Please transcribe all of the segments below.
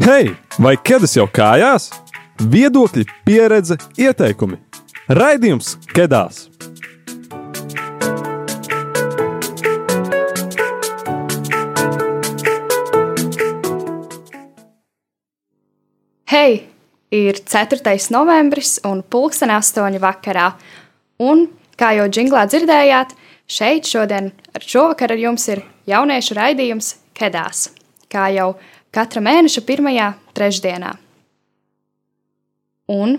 Hei, vai ķēdes jau kājās? Viedokļi, pieredze, ieteikumi. Raidījums Kedās! Hei, ir 4. novembris un pulksten 8. vakarā. Un, kā jau džinglā dzirdējāt, šeit šodien ar šovakar ar jums ir jauniešu raidījums Kedās, kā jau katra mēneša pirmajā trešdienā. Un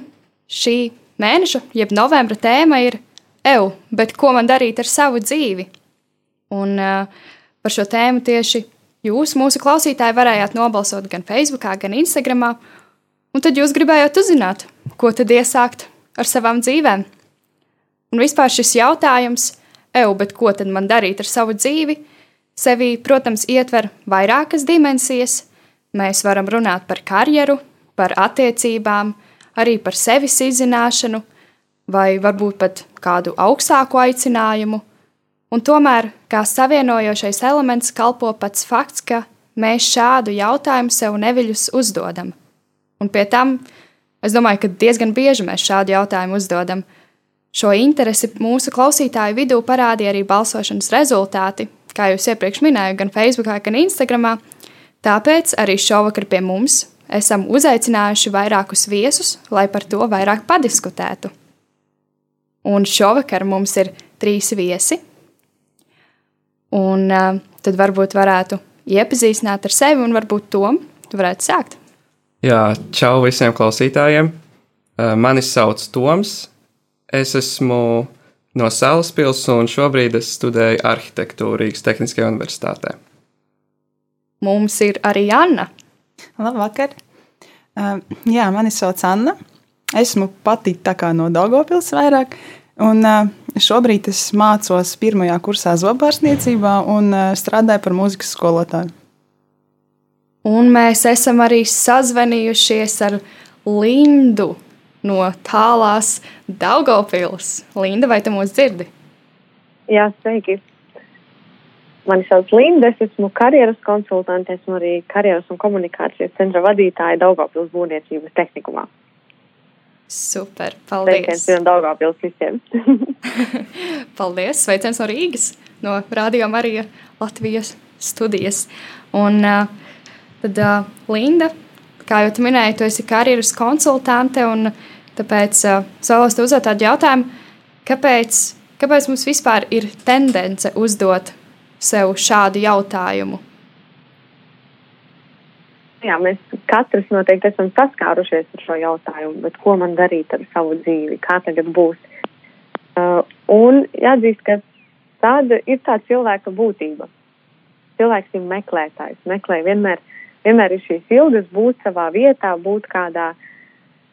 šī mēneša, jeb novembra tēma ir EU, bet ko man darīt ar savu dzīvi? Un uh, par šo tēmu tieši jūs, mūsu klausītāji, varējāt nobalsot gan Facebook, gan Instagram. Un tad jūs gribējāt uzzināt, ko tad iesākt ar savām dzīvēm. Un vispār šis jautājums, EU, bet ko tad man darīt ar savu dzīvi, sevi, protams, ietver vairākas dimensijas. Mēs varam runāt par karjeru, par attiecībām, arī par sevis izzināšanu, vai varbūt pat kādu augstāku aicinājumu. Un tomēr, kā savienojošais elements, kalpo pats fakts, ka mēs šādu jautājumu sev neviļus uzdodam. Un pie tam es domāju, ka diezgan bieži mēs šādu jautājumu uzdodam. Šo interesi mūsu klausītāju vidū parādīja arī balsošanas rezultāti, kā jau iepriekš minēju, gan Facebook, gan Instagram. Tāpēc arī šovakar pie mums esam uzaicinājuši vairākus viesus, lai par to vairāk padiskutētu. Un šovakar mums ir trīs viesi. Un uh, tad varbūt varētu iepazīstināt ar sevi, un varbūt to varētu sākt. Jā, čau visiem klausītājiem. Mani sauc Toms. Es esmu no Salaspils un šobrīd es studēju arhitektūru Rīgas Tehniskajā universitātē. Mums ir arī Anna. Labvakar! Uh, jā, mani sauc Anna. Esmu pati no Dārgopils vairāk. Un, uh, šobrīd es mācos pirmajā kursā zobārstniecībā un uh, strādāju par mūzikas skolotāju. Un mēs esam arī sazvanījušies ar Lindu no tālās Daugopils. Linda, vai tu mūs dzirdi? Jā, sveiki! Mani sauc Linda, es esmu karjeras konsultante, esmu arī karjeras un komunikācijas centra vadītāja Daugopils būvniecības tehnikumā. Super, paldies! Sveiciens Daugopils visiem! paldies! Sveiciens no Rīgas, no Radio Marija Latvijas studijas. Un uh, Tad, uh, Linda, kā jau minēji, tu esi karjeras konsultante, un tāpēc uh, vēlos te uzdot tādu jautājumu, kāpēc, kāpēc mums vispār ir tendence uzdot sev šādu jautājumu? Jā, mēs katrs noteikti esam saskārušies ar šo jautājumu, bet ko man darīt ar savu dzīvi, kā tagad būs. Uh, un jāatzīst, ka tāda ir tā cilvēka būtība. Cilvēks ir meklētājs, meklē vienmēr vienmēr ir šīs ilgas būt savā vietā, būt kādā,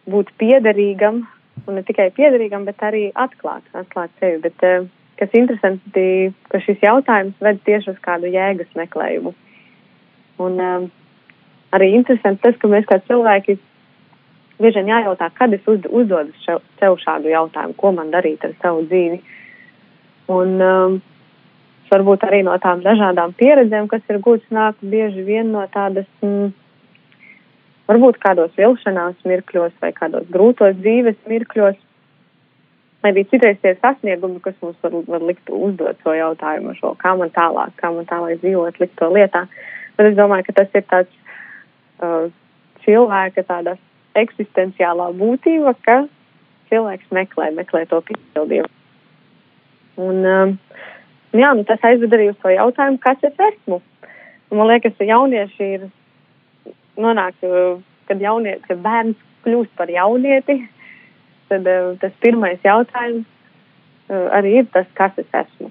būt piederīgam, un ne tikai piederīgam, bet arī atklāt, atklāt sevi. Bet, eh, kas interesanti, ka šis jautājums ved tieši uz kādu jēgas meklējumu. Un um, arī interesanti tas, ka mēs kā cilvēki bieži vien jājautā, kad es uz, uzdodu sev šādu jautājumu, ko man darīt ar savu dzīvi. Un, um, varbūt arī no tām dažādām pieredzēm, kas ir gūtas, nāk bieži vien no tādas, mm, varbūt kādos vilšanās mirkļos vai kādos grūtos dzīves mirkļos. Vai arī citreiz tie sasniegumi, kas mums var, var likt uzdot šo jautājumu, šo, kā man tālāk, kā man tālāk dzīvot, likt to lietā. Bet es domāju, ka tas ir tāds uh, cilvēka tāda eksistenciālā būtība, ka cilvēks meklē, meklē to piepildījumu. Un, um, jā, nu, tas aizved arī uz to jautājumu, kas es esmu. Un man liekas, ka jaunieši ir nonāk, kad, jauniet, kad bērns kļūst par jaunieti, tad uh, tas pirmais jautājums uh, arī ir tas, kas es esmu.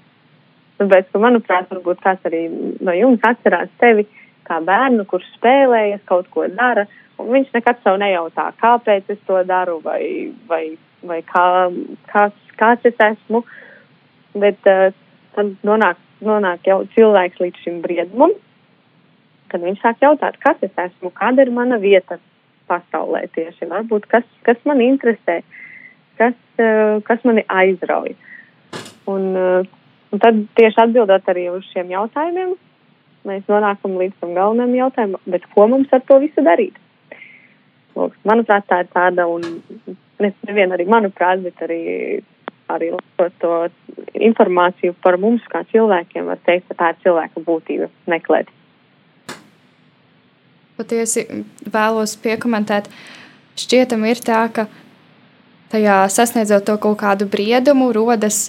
Tāpēc, ka, manuprāt, varbūt kāds arī no jums atcerās sevi kā bērnu, kurš spēlējas, kaut ko dara, un viņš nekad sev nejautā, kāpēc es to daru vai, vai, vai kā, kāds, kāds es esmu. Bet uh, tad nonāk, nonāk jau cilvēks līdz šim briedumam, kad viņš sāk jautāt, kas es esmu, kāda ir mana vieta pasaulē tieši, varbūt kas, kas man interesē, uh, kas mani aizrauj. Un, uh, un tad tieši atbildot arī uz šiem jautājumiem, mēs nonākam līdz tam galvenajam jautājumam, bet ko mums ar to visu darīt? Lūk, manuprāt, tā ir tāda, un ne, nevien arī manuprāt, bet arī, arī to informāciju par mums kā cilvēkiem var teikt, ka tā ir cilvēka būtība meklēt. Patiesi vēlos piekomentēt, šķietam ir tā, ka tajā sasniedzot to kaut kādu briedumu, rodas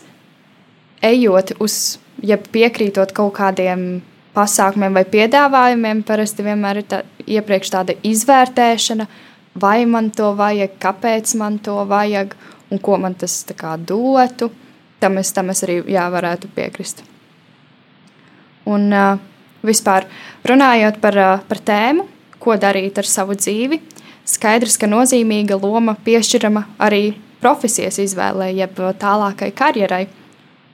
ejot uz, ja piekrītot kaut kādiem pasākumiem vai piedāvājumiem, parasti vienmēr ir tā, iepriekš tāda izvērtēšana, vai man to vajag, kāpēc man to vajag un ko man tas kā, dotu. Tam es, tam es arī jā, varētu piekrist. Un uh, vispār runājot par, uh, par tēmu, ko darīt ar savu dzīvi, skaidrs, ka nozīmīga loma piešķirama arī profesijas izvēlē, jeb tālākai karjerai.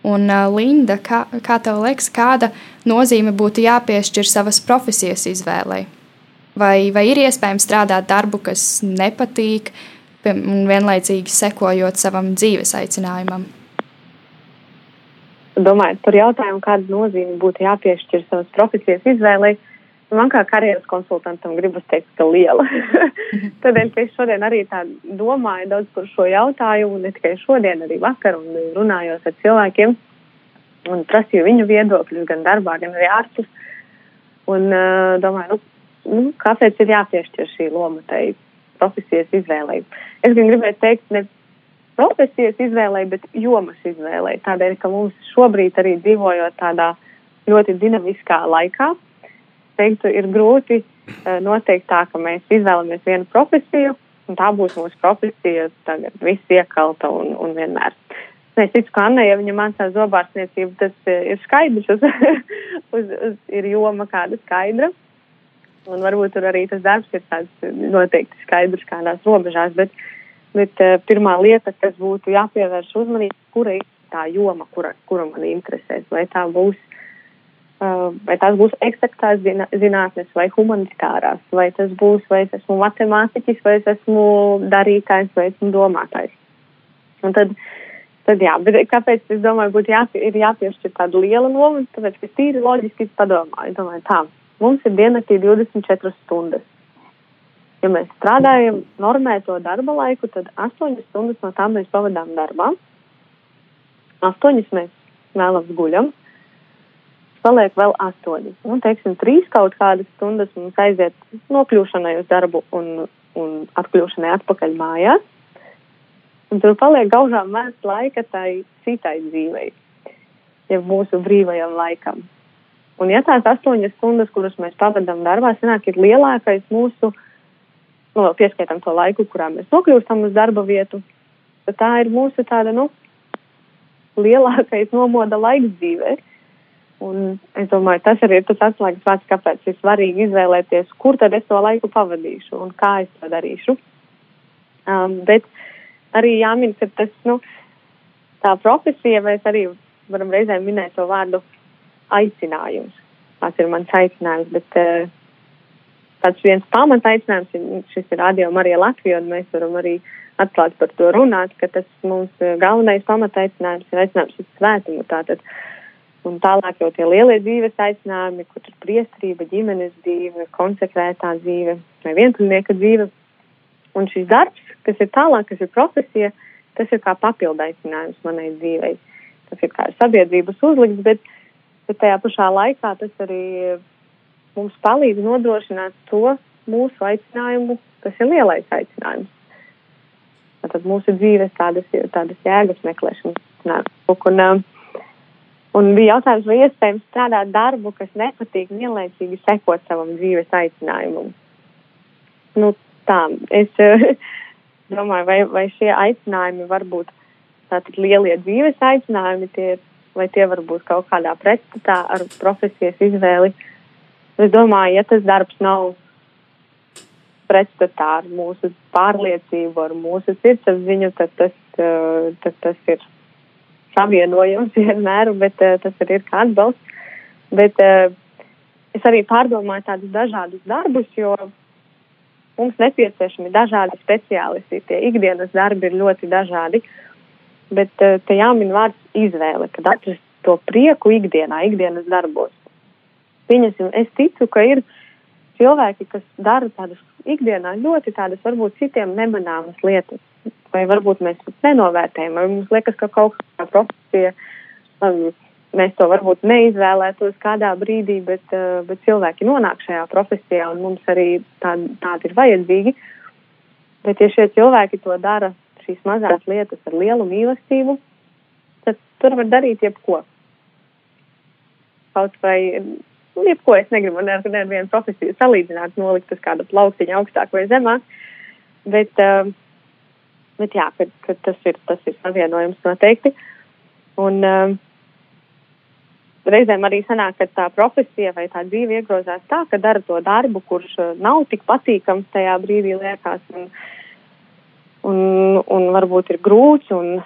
Un, uh, Linda, kā, kā tev liekas, kāda nozīme būtu jāpiešķir savas profesijas izvēlei? Vai, vai ir iespējams strādāt darbu, kas nepatīk, un vienlaicīgi sekojot savam dzīves aicinājumam? Domājot par jautājumu, kāda nozīme būtu jāpiešķir savas profesijas izvēlei, man kā karjeras konsultantam gribas teikt, ka liela. Tādēļ, ka es šodien arī tā domāju daudz par šo jautājumu, ne tikai šodien, arī vakar, un runājot ar cilvēkiem, un prasīju viņu viedokļus gan darbā, gan arī ārpus. Un uh, domāju, nu, nu, kāpēc ir jāpiešķir šī loma tai profesijas izvēlei. Es gan gribēju teikt, ne profesijas izvēlei, bet jomas izvēlei. Tādēļ, ka mums šobrīd arī dzīvojot tādā ļoti dinamiskā laikā, teiktu, ir grūti uh, noteikt tā, ka mēs izvēlamies vienu profesiju, un tā būs mūsu profesija tagad viss iekalta un, un vienmēr. Es ticu, ka Anna, ja viņa mācās zobārstniecību, tas uh, ir skaidrs, uz, uz, uz, ir joma kāda skaidra. Un varbūt tur arī tas darbs ir tāds noteikti skaidrs kādās robežās, bet, bet uh, pirmā lieta, kas būtu jāpievērš uzmanība, kura ir tā joma, kura, kura man interesēs, vai tā būs vai tās būs eksaktās zinātnes vai humanitārās, vai tas būs, vai es esmu matemātiķis, vai es esmu darītājs, vai esmu domātājs. Un tad, tad jā, bet kāpēc es domāju, būtu jā, ir jāpiešķir tāda liela loma, tāpēc, ka tīri loģiski padomāju, domāju tā, mums ir diennaktī 24 stundas. Ja mēs strādājam normēto darba laiku, tad 8 stundas no tām mēs pavadām darbā, 8 mēs vēlams guļam, paliek vēl astoņi. Nu, teiksim, trīs kaut kādas stundas mums aiziet nokļūšanai uz darbu un, un atkļūšanai atpakaļ mājās. Un tur paliek gaužām maz laika tai citai dzīvei, ja mūsu brīvajam laikam. Un ja tās astoņas stundas, kuras mēs pavadām darbā, sanāk, ir lielākais mūsu, nu, pieskaitam to laiku, kurā mēs nokļūstam uz darba vietu, tad tā ir mūsu tāda, nu, lielākais nomoda laiks dzīvē. Un es domāju, tas arī ir tas atslēgas vārds, kāpēc ir svarīgi izvēlēties, kur tad es to laiku pavadīšu un kā es to darīšu. Um, bet arī jāmin, ka tas, nu, tā profesija, mēs arī varam reizēm minēt to vārdu aicinājums. Tas ir mans aicinājums, bet uh, tāds viens pamata aicinājums, šis ir radio Marija Latvija, un mēs varam arī atklāt par to runāt, ka tas mums galvenais pamata aicinājums ir aicinājums uz svētumu. Tātad, uh, Un tālāk jau tie lielie dzīves aicinājumi, kur ir priestrība, ģimenes dzīve, konsekrētā dzīve vai vientuļnieka dzīve. Un šis darbs, kas ir tālāk, kas ir profesija, tas ir kā papildu aicinājums manai dzīvei. Tas ir kā sabiedrības uzlikts, bet, bet tajā pašā laikā tas arī mums palīdz nodrošināt to mūsu aicinājumu, kas ir lielais aicinājums. Tātad mūsu dzīves tādas, tādas jēgas meklēšanas. Un, uh, Un bija jautājums, vai iespējams strādāt darbu, kas nepatīk, vienlaicīgi sekot savam dzīves aicinājumam. Nu, tā, es domāju, vai, vai šie aicinājumi var būt tātad lielie dzīves aicinājumi, tie, vai tie var būt kaut kādā pretstatā ar profesijas izvēli. Es domāju, ja tas darbs nav pretstatā ar mūsu pārliecību, ar mūsu sirdsapziņu, tad tas, tad tas ir savienojums vienmēr, bet uh, tas arī ir kā atbalsts. Bet uh, es arī pārdomāju tādus dažādus darbus, jo mums nepieciešami dažādi speciālisti. Tie ikdienas darbi ir ļoti dažādi, bet uh, te jāmin vārds izvēle, kad atrast to prieku ikdienā, ikdienas darbos. Pieņemsim, es ticu, ka ir cilvēki, kas dara tādas ikdienā ļoti tādas varbūt citiem nemanāmas lietas, vai varbūt mēs nenovērtējam, vai mums liekas, ka kaut kā profesija, um, mēs to varbūt neizvēlētos kādā brīdī, bet, uh, bet cilvēki nonāk šajā profesijā un mums arī tādi, tādi ir vajadzīgi. Bet ja šie cilvēki to dara, šīs mazās lietas ar lielu mīlestību, tad tur var darīt jebko. Kaut vai jebko es negribu ar nevienu profesiju salīdzināt, nolikt uz kāda plauktiņa augstāk vai zemāk. Bet, uh, bet jā, kad, kad tas, ir, tas ir savienojums noteikti. Un uh, reizēm arī sanāk, ka tā profesija vai tā dzīve iegrozās tā, ka dara to darbu, kurš uh, nav tik patīkams tajā brīdī liekas. Un, un, un varbūt ir grūts un,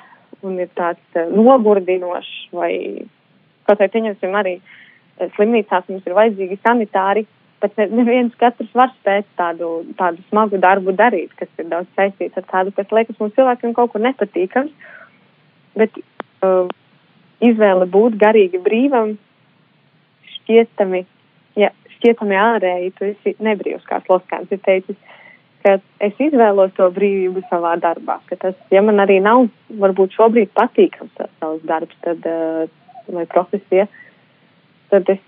un ir tāds uh, nogurdinošs vai kaut vai pieņemsim arī uh, slimnīcās mums ir vajadzīgi sanitāri, bet neviens katrs var spēt tādu, tādu smagu darbu darīt, kas ir daudz saistīts ar tādu, kas liekas mums cilvēkiem kaut kur nepatīkams. Bet uh, izvēle būt garīgi brīvam, šķietami, ja, šķietami ārēji, tu esi nebrīvs, kā Sloskāns ir teicis, ka es izvēlos to brīvību savā darbā, ka tas, ja man arī nav varbūt šobrīd patīkams tas savs darbs, tad, uh, vai profesija, uh, tad es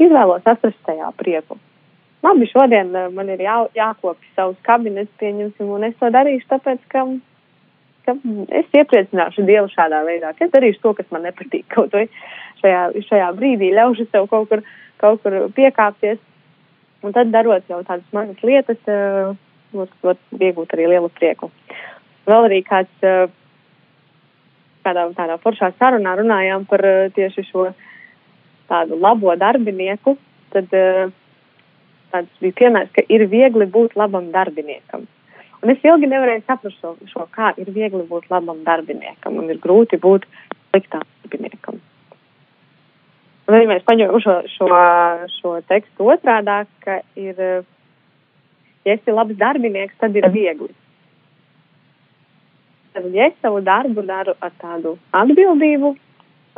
izvēlos atrast tajā prieku. Labi, šodien uh, man ir jā, jākopja savus kabinets, pieņemsim, un es to darīšu, tāpēc, ka, ka es iepriecināšu Dievu šādā veidā, ka es darīšu to, kas man nepatīk kaut vai šajā, šajā brīdī, ļaušu sev kaut kur, kaut kur piekāpties, un tad darot jau tādas mazas lietas, var, var iegūt arī lielu prieku. Vēl arī kāds, uh, kādā tādā foršā sarunā runājām par tieši šo tādu labo darbinieku, tad uh, tāds bija piemērs, ka ir viegli būt labam darbiniekam. Un es ilgi nevarēju saprast šo, šo, kā ir viegli būt labam darbiniekam un ir grūti būt sliktam darbiniekam. Un arī mēs paņemam šo, šo, šo tekstu otrādāk, ka ir, ja esi labs darbinieks, tad ir viegli. Tad, ja es savu darbu daru ar tādu atbildību,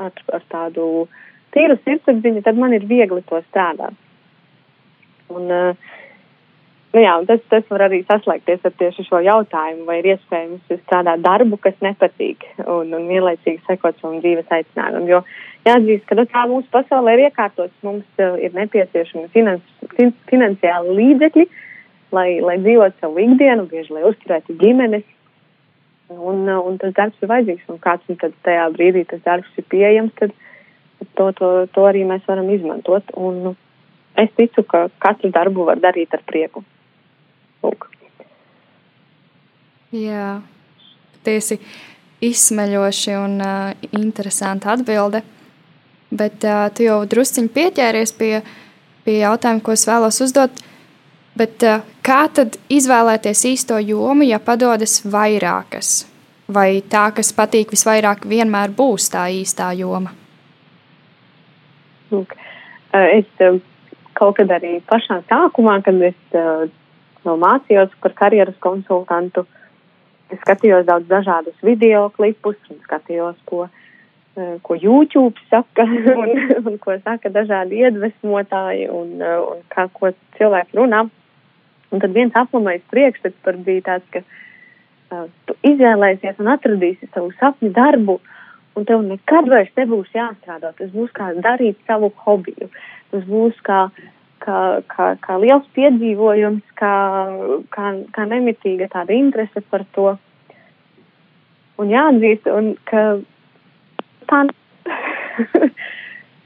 ar, ar tādu uh, tīru sirdsapziņu, tad man ir viegli to strādāt. Un, uh, nu jā, un tas, tas var arī saslēgties ar tieši šo jautājumu, vai ir iespējams strādāt darbu, kas nepatīk, un, un vienlaicīgi sekot savam dzīves aicinājumam. Jo jāatzīst, ka nu, tā mūsu pasaulē ir iekārtots, mums uh, ir nepieciešami finans, fin, finansiāli līdzekļi, lai, lai dzīvotu savu ikdienu, bieži lai uzturētu ģimenes. Un, un tas darbs ir vajadzīgs, un kāds tad tajā brīdī tas darbs ir pieejams, tad, uh, to, to, to arī mēs varam izmantot. Un nu, es ticu, ka katru darbu var darīt ar prieku. Lūk. Jā, tiesi izsmeļoši un uh, interesanti atbilde. Bet uh, tu jau drusciņi pieķēries pie, pie jautājuma, ko es vēlos uzdot. Bet, uh, kā tad izvēlēties īsto jomu, ja padodas vairākas? Vai tā, kas patīk visvairāk, vienmēr būs tā īstā joma? Lūk, es kaut kad arī pašā sākumā, kad es vēl mācījos par karjeras konsultantu, es skatījos daudz dažādus video klipus un skatījos, ko, ko YouTube saka un, un ko saka dažādi iedvesmotāji un, un kā, ko cilvēki runā. Un tad viens aplamais priekšstats par bija tāds, ka uh, tu izvēlēsies un atradīsi savu sapņu darbu, uh, un tev nekad vairs nebūs jāstrādā. Tas būs kā darīt savu hobiju. Tas būs kā, kā, kā, kā liels piedzīvojums, kā, kā, kā nemitīga tāda interese par to. Un jāatzīst, un ka tā.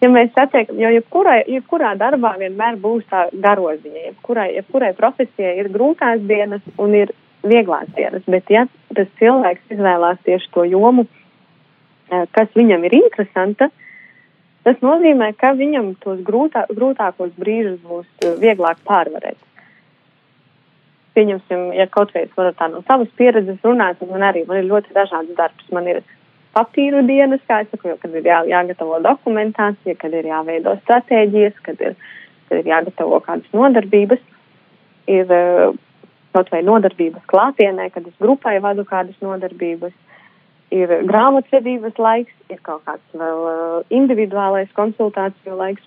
ja mēs satiekam, jo jebkurai, jebkurā darbā vienmēr būs tā garoziņa, jebkurai, jebkurai profesijai ir grūtās dienas un ir vieglās dienas, bet ja tas cilvēks izvēlās tieši to jomu, kas viņam ir interesanta, tas nozīmē, ka viņam tos grūtā, grūtākos brīžus būs eh, vieglāk pārvarēt. Pieņemsim, ja kaut vai es varu tā no savas pieredzes runāt, tad man arī man ir ļoti dažāds darbs. Man ir papīru dienas, kā es saku, kad ir jā, jāgatavo dokumentācija, kad ir jāveido stratēģijas, kad ir, kad ir jāgatavo kādas nodarbības. Ir eh, kaut vai nodarbības klātienē, kad es grupai vadu kādas nodarbības ir grāmatvedības laiks, ir kaut kāds vēl uh, individuālais konsultāciju laiks.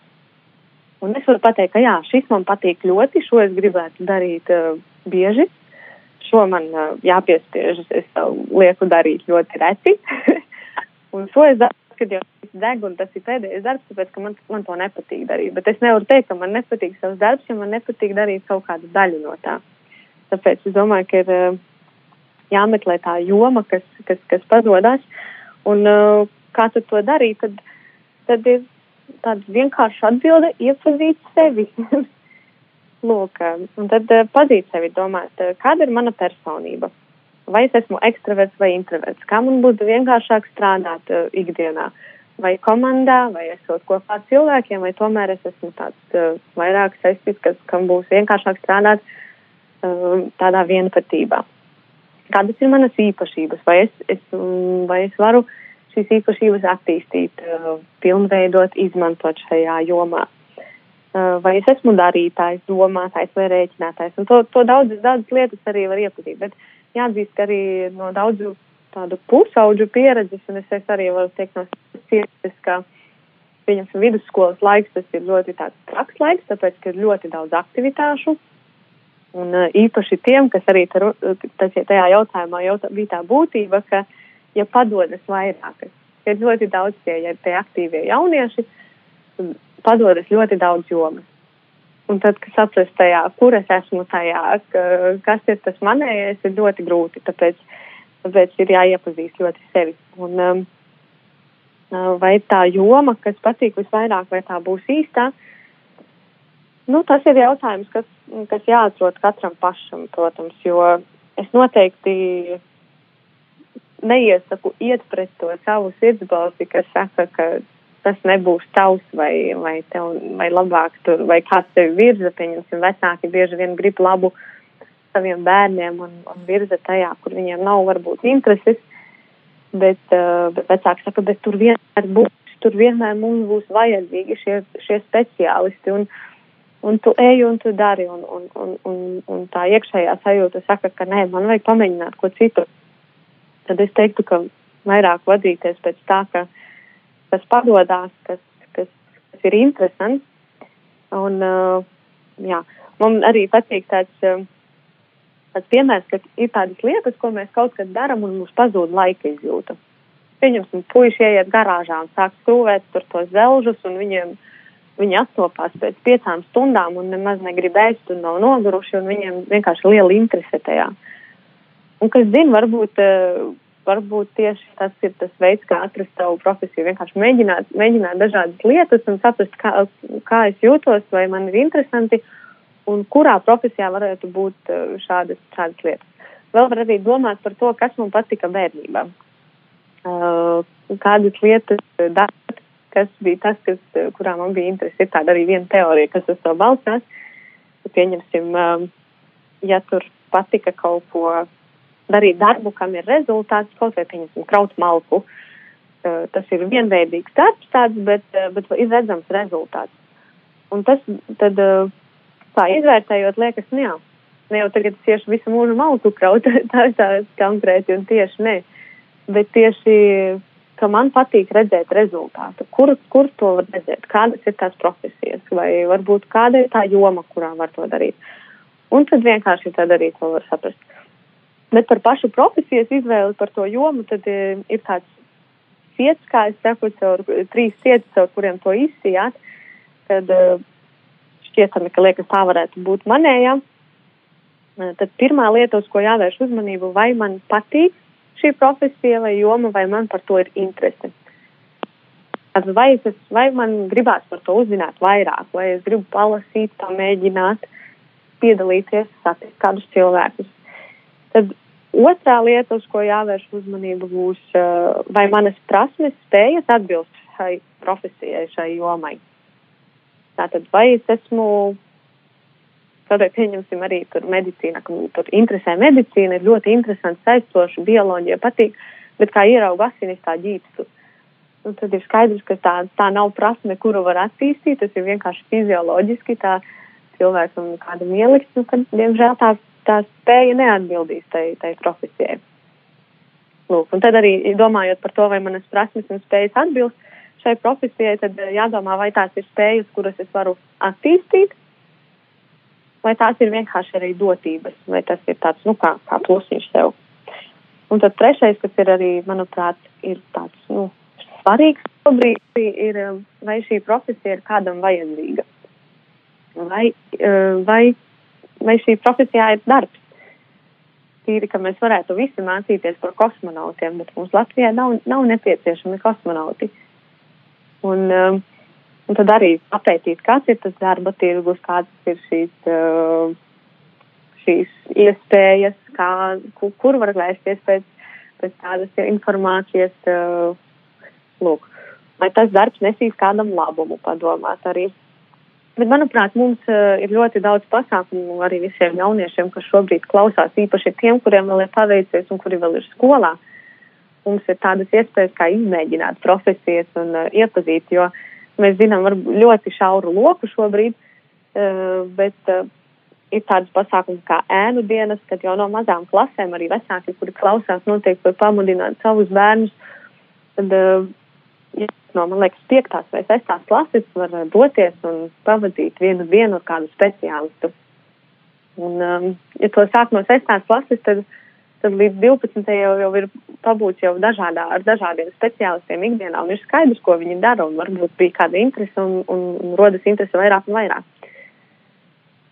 Un es varu pateikt, ka jā, šis man patīk ļoti, šo es gribētu darīt uh, bieži. Šo man uh, jāpiespiež, es savu lieku darīt ļoti reti. un šo es daru, kad jau deg, un tas ir pēdējais darbs, tāpēc, ka man, man to nepatīk darīt. Bet es nevaru teikt, ka man nepatīk savs darbs, ja man nepatīk darīt kaut kādu daļu no tā. Tāpēc es domāju, ka ir uh, jāmeklē tā joma, kas, kas, kas padodas. Un uh, kā tu to darīt, tad, tad ir tāda vienkārša atbilde - iepazīt sevi. Lūk, un tad uh, pazīt sevi, domāt, uh, kāda ir mana personība. Vai es esmu ekstraverts vai introverts? Kā man būtu vienkāršāk strādāt uh, ikdienā? Vai komandā, vai esot kopā ar cilvēkiem, vai tomēr es esmu tāds uh, vairāk saistīts, kas, kam būs vienkāršāk strādāt uh, tādā vienpatībā. Kādas ir manas īpašības? Vai es, es, vai es varu šīs īpašības attīstīt, uh, pilnveidot, izmantot šajā jomā. Uh, vai es esmu darītājs, domātājs vai rēķinātājs? Un to, to daudzas, daudzas lietas arī var iepazīt, bet jāatzīst, ka arī no daudzu tādu pusauģu pieredzes, un es, es arī varu teikt no sirds, ka pieņemsim vidusskolas laiks, tas ir ļoti tāds traks laiks, tāpēc, ka ir ļoti daudz aktivitāšu. Un uh, īpaši tiem, kas arī tar, tas, tajā jautājumā jautā, bija tā būtība, ka uh, ja padodas vairākas. Ir ļoti daudz tie, ja tie aktīvie jaunieši, padodas ļoti daudz jomas. Un tad, kad saprast tajā, kur es esmu tajā, ka, kas ir tas manējais, ir ļoti grūti. Tāpēc, tāpēc ir jāiepazīst ļoti sevi. Un, um, uh, vai tā joma, kas patīk visvairāk, vai tā būs īstā, nu, tas ir jautājums, kas, kas jāatrod katram pašam, protams, jo es noteikti neiesaku iet pret to savu sirdsbalsi, kas saka, ka tas nebūs tavs vai, vai, tev, vai labāk tur, vai kāds tevi virza, pieņemsim, vecāki bieži vien grib labu saviem bērniem un, un virza tajā, kur viņiem nav varbūt intereses, bet, uh, bet vecāki saka, bet tur vienmēr būs, tur vienmēr mums būs vajadzīgi šie, šie speciālisti. Un, un tu ej un tu dari un, un, un, un, un tā iekšējā sajūta saka, ka nē, man vajag pamēģināt ko citu tad es teiktu, ka vairāk vadīties pēc tā, ka kas padodas, kas, kas, kas ir interesants. Un, uh, jā, man arī patīk tāds, uh, tāds piemērs, ka ir tādas lietas, ko mēs kaut kad darām un mums pazūd laika izjūta. Pieņemsim, puiši ieiet garāžā un sāk skrūvēt tur tos zelžus, un viņiem, viņi attopās pēc piecām stundām un nemaz negrib ēst un nav noguruši, un viņiem vienkārši liela interese tajā. Un, kas zina, varbūt, eh, varbūt tieši tas ir tas veids, kā atrast savu profesiju. Vienkārši mēģināt, mēģināt dažādas lietas un saprast, kā, kā es jūtos, vai man ir interesanti un kurā profesijā varētu būt eh, šādas, šādas lietas. Vēl var arī domāt par to, kas man patika bērnībā. Uh, kādas lietas darīt, kas bija tas, kas, kurā man bija interesi. Ir tāda arī viena teorija, kas uz to balstās. Pieņemsim, uh, ja tur patika kaut ko darīt darbu, kam ir rezultāts, kaut vai, pieņemsim, kraut malku. Uh, tas ir vienveidīgs darbs tāds, bet, uh, bet ir redzams rezultāts. Un tas tad, tā izvērtējot, liekas, nu jā, ne jau tagad tieši visu mūžu malku kraut, tā ir tā konkrēti un tieši ne. Bet tieši, ka man patīk redzēt rezultātu. Kur, kur to var redzēt? Kādas ir tās profesijas? Vai varbūt kāda ir tā joma, kurā var to darīt? Un tad vienkārši tad arī to var saprast. Bet par pašu profesijas izvēli, par to jomu, tad e, ir tāds sirds, kā es saku, caur trīs sirds, caur kuriem to izsijāt. Tad e, šķietami, ka liekas tā varētu būt manējā. E, tad pirmā lieta, uz ko jāvērš uzmanību, vai man patīk šī profesija vai joma, vai man par to ir interese. Tad vai, es, vai man gribās par to uzzināt vairāk, vai es gribu palasīt, pamēģināt, piedalīties, satikt kādus cilvēkus Tad otrā lieta, uz ko jāvērš uzmanība, būs, uh, vai manas prasmes spējas atbilst šai profesijai, šai jomai. Tātad, vai es esmu, kādai pieņemsim arī tur medicīna, ka tur interesē medicīna, ir ļoti interesanti, saistoši, bioloģija patīk, bet kā ierauga asinis tā ģīpstu. Nu, tad ir skaidrs, ka tā, tā nav prasme, kuru var attīstīt, tas ir vienkārši fizioloģiski tā cilvēkam kādam ielikt, nu, tad, diemžēl, tā tā spēja neatbildīs tai, tai profesijai. Lūk, un tad arī domājot par to, vai manas prasmes un spējas atbilst šai profesijai, tad jādomā, vai tās ir spējas, kuras es varu attīstīt, vai tās ir vienkārši arī dotības, vai tas ir tāds, nu, kā, kā plusiņš sev. Un tad trešais, kas ir arī, manuprāt, ir tāds, nu, svarīgs šobrīd, ir, vai šī profesija ir kādam vajadzīga. Vai, vai, vai šī profesijā ir darbs. Tīri, ka mēs varētu visi mācīties par kosmonautiem, bet mums Latvijā nav, nav nepieciešami kosmonauti. Un, um, Un tad arī papētīt, kāds ir tas darba tirgus, kādas ir šīs, uh, šīs iespējas, kā, kur, var vērsties pēc, pēc tādas informācijas. Uh, lūk, lai tas darbs nesīs kādam labumu, padomāt arī. Bet, manuprāt, mums uh, ir ļoti daudz pasākumu arī visiem jauniešiem, kas šobrīd klausās, īpaši tiem, kuriem vēl ir paveicies un kuri vēl ir skolā. Mums ir tādas iespējas, kā izmēģināt profesijas un uh, iepazīt, jo uh, Mēs zinām ļoti šauru loku šobrīd, eh, bet eh, ir tādas pasākumi kā ēnu dienas, kad jau no mazām klasēm arī vecāki, kuri klausās, noteikti var pamudināt savus bērnus. Tad, eh, ja, no, man liekas, piektās vai sestās klases var doties un pavadīt vienu dienu ar kādu speciālistu. Un, ja to sāk no sestās klases, tad uh, tad līdz 12. jau, jau ir pabūts jau dažādā, ar dažādiem speciālistiem ikdienā, un ir skaidrs, ko viņi dara, un varbūt bija kāda interese, un, un, un rodas interese vairāk un vairāk.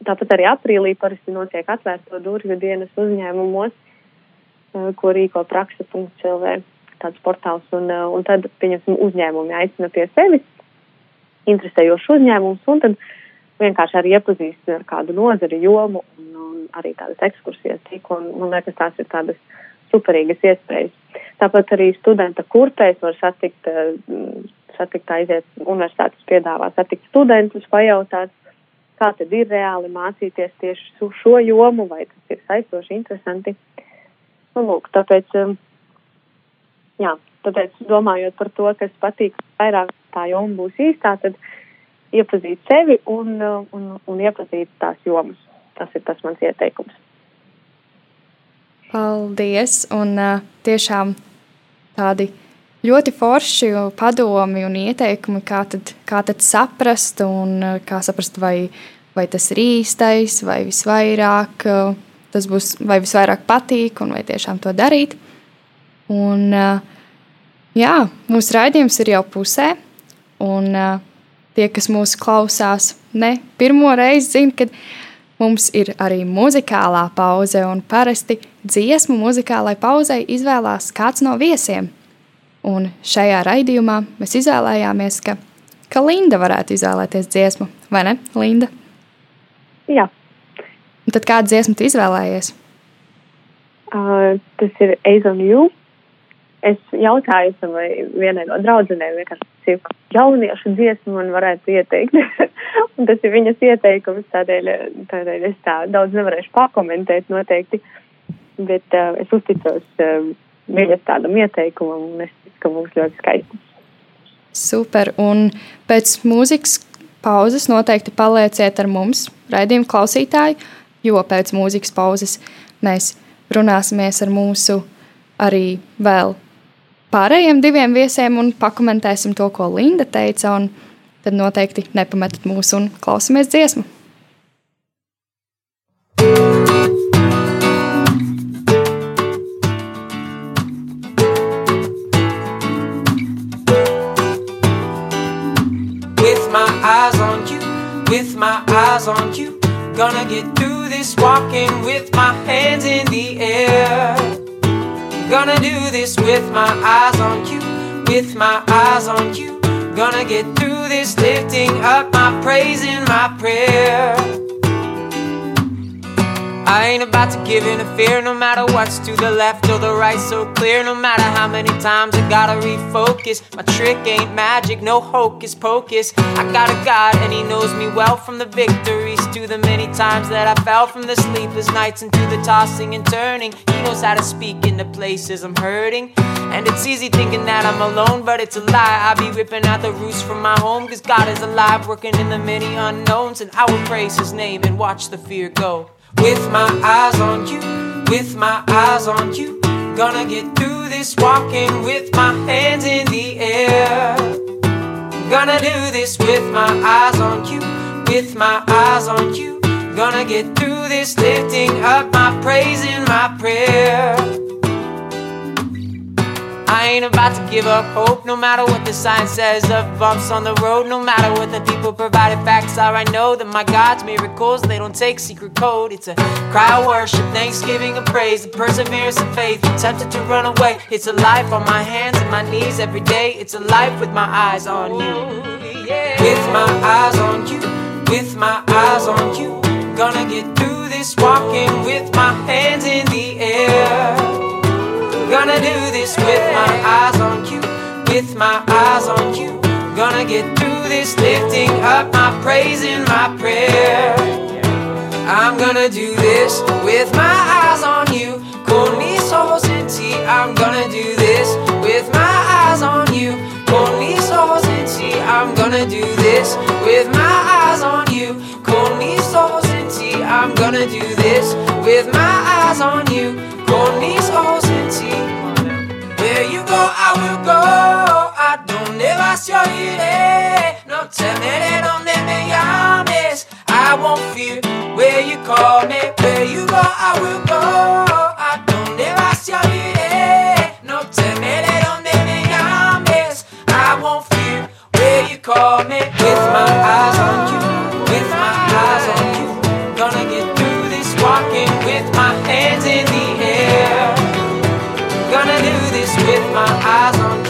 Tāpat arī aprīlī parasti notiek atvērto durvju dienas uzņēmumos, eh, ko rīko praksa.lv, tāds portāls, un, eh, un tad, pieņemsim, uzņēmumi aicina pie sevis interesējošus uzņēmumus, un tad vienkārši arī iepazīst ar kādu nozari jomu un, un arī tādas ekskursijas tīklu. Man liekas, tās ir tādas superīgas iespējas. Tāpat arī studenta kurpēs var satikt, eh, satikt aiziet universitātes piedāvā, satikt studentus, pajautāt, kā tad ir reāli mācīties tieši šo jomu, vai tas ir saistoši, interesanti. Nu, lūk, tāpēc, eh, jā, tāpēc domājot par to, kas patīk vairāk tā joma būs īstā, tad uh, iepazīt sevi un, un, un iepazīt tās jomas. Tas ir tas mans ieteikums. Paldies! Un uh, tiešām tādi ļoti forši padomi un ieteikumi, kā tad, kā tad saprast un kā saprast, vai, vai tas ir īstais, vai visvairāk tas būs, vai visvairāk patīk un vai tiešām to darīt. Un, jā, mūsu raidījums ir jau pusē, un tie, kas mūsu klausās, ne pirmo reizi zina, ka mums ir arī muzikālā pauze, un parasti dziesmu muzikālai pauzei izvēlās kāds no viesiem. Un šajā raidījumā mēs izvēlējāmies, ka, ka Linda varētu izvēlēties dziesmu, vai ne, Linda? Jā. Un tad kādu dziesmu tu izvēlējies? Uh, tas ir Ace on You. Es jautāju savai vienai no draudzenēm, vienkārši jauniešu dziesmu man varētu ieteikt. un tas ir viņas ieteikums, tādēļ, tādēļ es tā daudz nevarēšu pakomentēt noteikti. Bet uh, es uzticos uh, viņas tādam ieteikumam, un es ticu, ka mums ļoti skaisti. Super, un pēc mūzikas pauzes noteikti palieciet ar mums, raidījuma klausītāji, jo pēc mūzikas pauzes mēs runāsimies ar mūsu arī vēl pārējiem diviem viesiem un pakomentēsim to, ko Linda teica. Tad noteikti nepametat mūs un klausamies dziesmu. With my eyes on you, with my eyes on you, gonna get through this walking with my hands in the air. Gonna do this with my eyes on you, with my eyes on you. Gonna get through this lifting up my praise in my prayer. I ain't about to give in to fear, no matter what's to the left or the right, so clear. No matter how many times I gotta refocus. My trick ain't magic, no hocus pocus. I got a God, and He knows me well from the victories to the many times that I fell from the sleepless nights into the tossing and turning. He knows how to speak into places I'm hurting. And it's easy thinking that I'm alone, but it's a lie. I be ripping out the roots from my home, cause God is alive, working in the many unknowns. And I will praise His name and watch the fear go. With my eyes on you, with my eyes on you. Gonna get through this walking with my hands in the air. Gonna do this with my eyes on you, with my eyes on you. Gonna get through this lifting up my praise in my prayer. I ain't about to give up hope, no matter what the sign says of bumps on the road, no matter what the people provided facts are. I know that my God's miracles, they don't take secret code. It's a cry of worship, thanksgiving, and praise, the perseverance and faith. Tempted to run away, it's a life on my hands and my knees every day. It's a life with my eyes on you. With my eyes on you, with my eyes on you. Gonna get through this walking with my hands in the air. Gonna do this with my eyes on you, with my eyes on you. Gonna get through this lifting up my praise in my prayer. I'm gonna do this with my eyes on you. Con mis ojos en ti, I'm gonna do this with my eyes on you. Con mis ojos en ti, I'm gonna do this with my eyes on you. Con mis ojos en ti, I'm gonna do this with my eyes on you. Con mis ojos. Where you go, I will go. A donde vas yo iré. Eh. No temeré donde me llames. I won't fear where you call me. Where you go, I will go. A donde vas yo iré. Eh. No temeré donde me llames. I won't fear where you call me. With my eyes on you, with my eyes on you. Gonna get through this walking with my hands in the air. Gonna do with my eyes on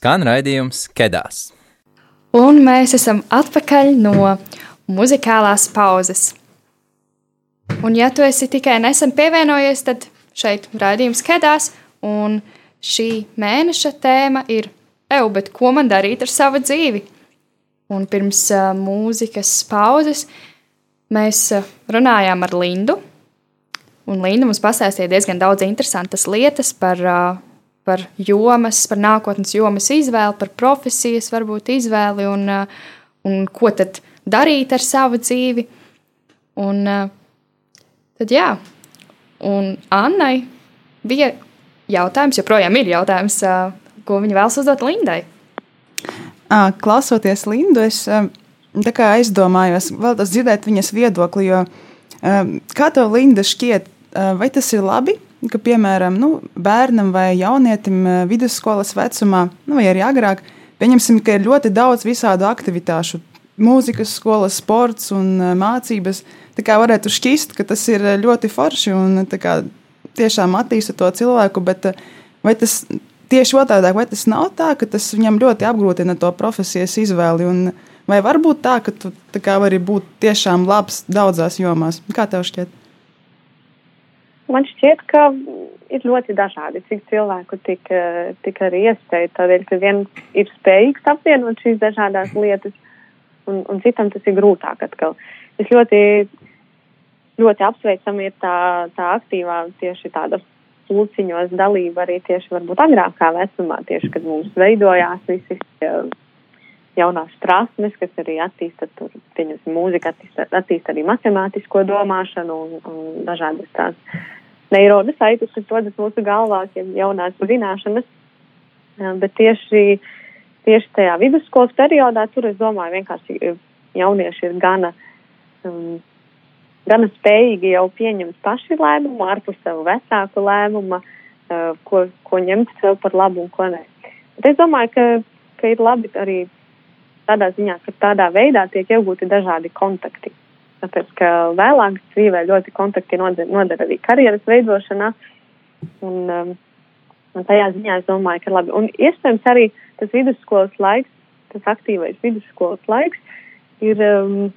Skan raidījums Kedās. Un mēs esam atpakaļ no muzikālās pauzes. Un, ja tu esi tikai nesen pievienojies, tad šeit raidījums kedās, un šī mēneša tēma ir Eju, bet ko man darīt ar savu dzīvi? Un pirms uh, mūzikas pauzes mēs uh, runājām ar Lindu, un Linda mums pastāstīja diezgan daudz interesantas lietas par, uh, par jomas, par nākotnes jomas izvēli, par profesijas varbūt izvēli un, uh, un ko tad darīt ar savu dzīvi. Un, uh, tad jā, un Annai bija jautājums, joprojām ir jautājums, uh, ko viņa vēlas uzdot Lindai. Klausoties Lindu, es aizdomājos, vēl tas dzirdēt viņas viedokli, jo kā tev, Linda, šķiet, vai tas ir labi, ka, piemēram, nu, bērnam vai jaunietim ā, vidusskolas vecumā, nu, vai arī agrāk, pieņemsim, ka ir ļoti daudz visādu aktivitāšu, mūzikas skolas, sports un ā, mācības, tā kā varētu šķist, ka tas ir ļoti forši un kā tiešām attīsta to cilvēku, bet ā, vai tas tieši otrādi, vai tas nav tā, ka tas viņam ļoti apgrūtina to profesijas izvēli? Un vai var būt tā, ka tu tā kā vari būt tiešām labs daudzās jomās? Kā tev šķiet? Man šķiet, ka ir ļoti dažādi, cik cilvēku tik, eh, tik arī iespēja. Tādēļ, ka viens ir spējīgs apvienot šīs dažādas lietas, un, un citam tas ir grūtāk atkal. Es ļoti, ļoti apsveicam ir tā, tā aktīvā tieši tāda pulciņos dalība arī tieši varbūt agrākā vecumā, tieši kad mums veidojās visi eh, jaunās prasmes, kas arī attīsta tur, pieņemsim, mūzika attīsta, attīsta arī matemātisko domāšanu un, un dažādas tās neironas saites, kas rodas mūsu galvā, ja jaunās zināšanas. Bet tieši, tieši tajā vidusskolas periodā tur, es domāju, vienkārši eh, jaunieši ir gana, um, gana spējīgi jau pieņemt paši lēmumu, ārpus savu vecāku lēmumu, uh, ko, ko ņemt sev par labu un ko nē. Bet es domāju, ka, ka ir labi arī tādā ziņā, ka tādā veidā tiek iegūti dažādi kontakti. Tāpēc, ka vēlāk dzīvē ļoti kontakti noder arī karjeras veidošanā. Un, um, un tajā ziņā es domāju, ka labi. Un iespējams arī tas vidusskolas laiks, tas aktīvais vidusskolas laiks ir, um,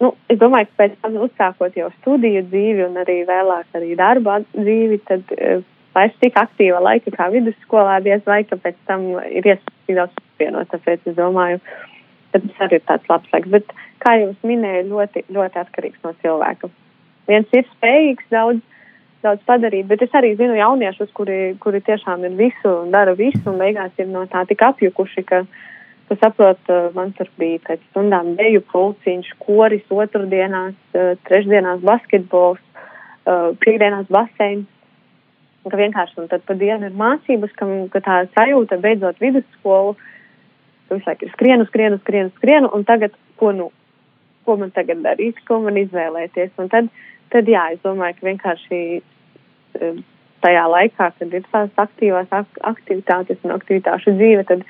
nu, es domāju, ka pēc tam uzsākot jau studiju dzīvi un arī vēlāk arī darba dzīvi, tad uh, vairs tik aktīva laika kā vidusskolā, diez vai ka pēc tam ir iespējams daudz pievienot. Tāpēc es domāju, ka tas arī ir tāds labs laiks. Bet, kā jau es minēju, ļoti, ļoti atkarīgs no cilvēka. Viens ir spējīgs daudz, daudz padarīt, bet es arī zinu jauniešus, kuri, kuri tiešām ir visu un dara visu, un beigās ir no tā tik apjukuši, ka, ka saprot, man tur bija pēc stundām deju pulciņš, koris, otrdienās, trešdienās basketbols, piekdienās baseins ka vienkārši un tad pa dienu ir mācības, ka, ka tā sajūta beidzot vidusskolu, visu laiku ir skrienu, skrienu, skrienu, skrienu, un tagad, ko nu, ko man tagad darīt, ko man izvēlēties. Un tad, tad jā, es domāju, ka vienkārši eh, tajā laikā, kad ir tās aktīvās ak aktivitātes un aktivitāšu dzīve, tad,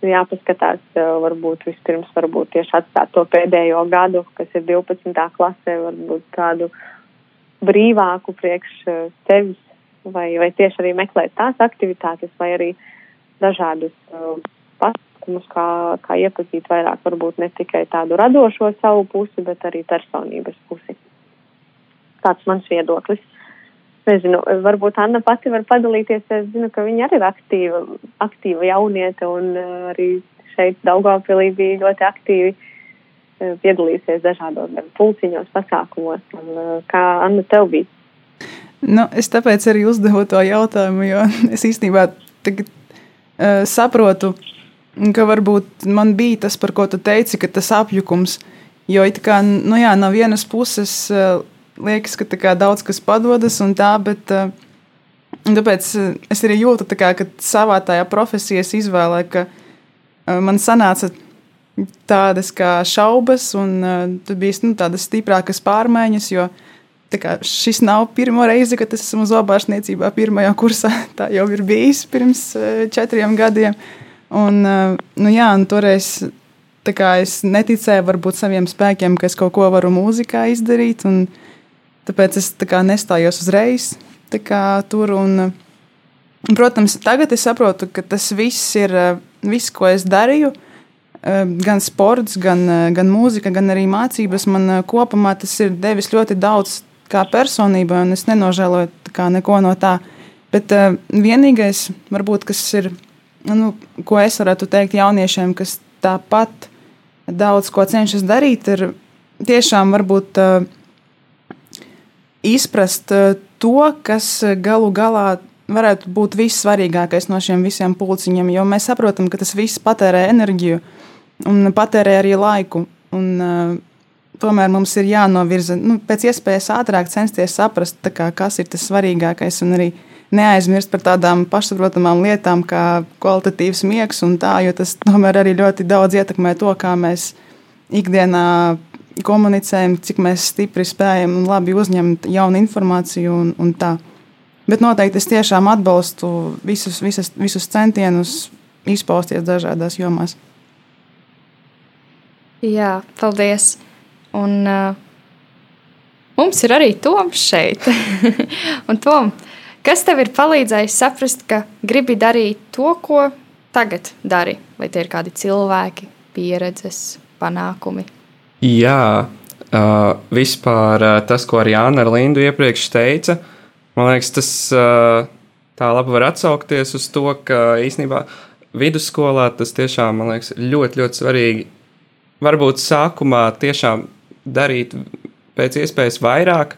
tad jāpaskatās eh, varbūt vispirms varbūt tieši atstāt to pēdējo gadu, kas ir 12. klasē, varbūt tādu brīvāku priekš eh, sevis vai, vai tieši arī meklēt tās aktivitātes, vai arī dažādus uh, pasākumus, kā, kā iepazīt vairāk, varbūt ne tikai tādu radošo savu pusi, bet arī personības pusi. Tāds mans viedoklis. Nezinu, varbūt Anna pati var padalīties. Es zinu, ka viņa arī ir aktīva, aktīva jauniete un uh, arī šeit Daugavpilī bija ļoti aktīvi uh, piedalīsies dažādos pulciņos, pasākumos. Un, uh, kā Anna tev bija? Nu, es tāpēc arī uzdevu to jautājumu, jo es īstenībā tagad, uh, saprotu, ka varbūt man bija tas, par ko tu teici, ka tas apjukums. Jo it kā nu jā, no vienas puses uh, liekas, ka kā, daudz kas padodas un tā, bet uh, tāpēc es arī jūtu, kā, ka savā tajā profesijā es izvēlēju, ka uh, man sanāca tādas kā šaubas, un uh, tur bija nu, tādas stiprākas pārmaiņas, jo uh, Šis nav pirmo reizi, kad es esmu zobārstniecībā pirmajā kursā. Tā jau ir bijis pirms eh, četriem gadiem. Un, eh, nu jā, un toreiz es neticēju varbūt saviem spēkiem, ka es kaut ko varu mūzikā izdarīt. Tāpēc es tā nestājos uzreiz tur. Un, protams, tagad es saprotu, ka tas viss ir eh, viss, ko es darīju. Gan sports, gan, gan mūzika, gan arī mācības. Man kopumā tas ir devis ļoti daudz kā personībai, un es nenožēloju neko no tā. Bet vienīgais, varbūt, kas ir, nu, ko es varētu teikt jauniešiem, kas tāpat daudz ko cenšas darīt, ir tiešām varbūt uh, izprast uh, to, kas galu galā varētu būt vissvarīgākais no šiem visiem pulciņiem, jo mēs saprotam, ka tas viss patērē enerģiju un patērē arī laiku. Un, uh, tomēr mums ir jānovirza nu, pēc iespējas ātrāk, censties saprast, kā, kas ir tas svarīgākais. Un arī neaizmirst par tādām pašsaprotamām lietām, kā kvalitatīvs miegs un tā, jo tas tomēr arī ļoti daudz ietekmē to, kā mēs ikdienā komunicējam, cik mēs stipri spējam un labi uzņemt jaunu informāciju un, un tā. Bet noteikti es tiešām atbalstu visus, visas, visus centienus izpausties dažādās jomās. Jā, paldies! Un uh, mums ir arī Toms šeit. un Tom, kas tev ir palīdzējis saprast, ka gribi darīt to, ko tagad dari? Vai tie ir kādi cilvēki, pieredzes, panākumi? Jā, uh, vispār uh, tas, ko arī Anna ar Lindu iepriekš teica, man liekas, tas uh, tā labi var atsaukties uz to, ka īstenībā vidusskolā tas tiešām, man liekas, ļoti, ļoti svarīgi. Varbūt sākumā tiešām darīt pēc iespējas vairāk,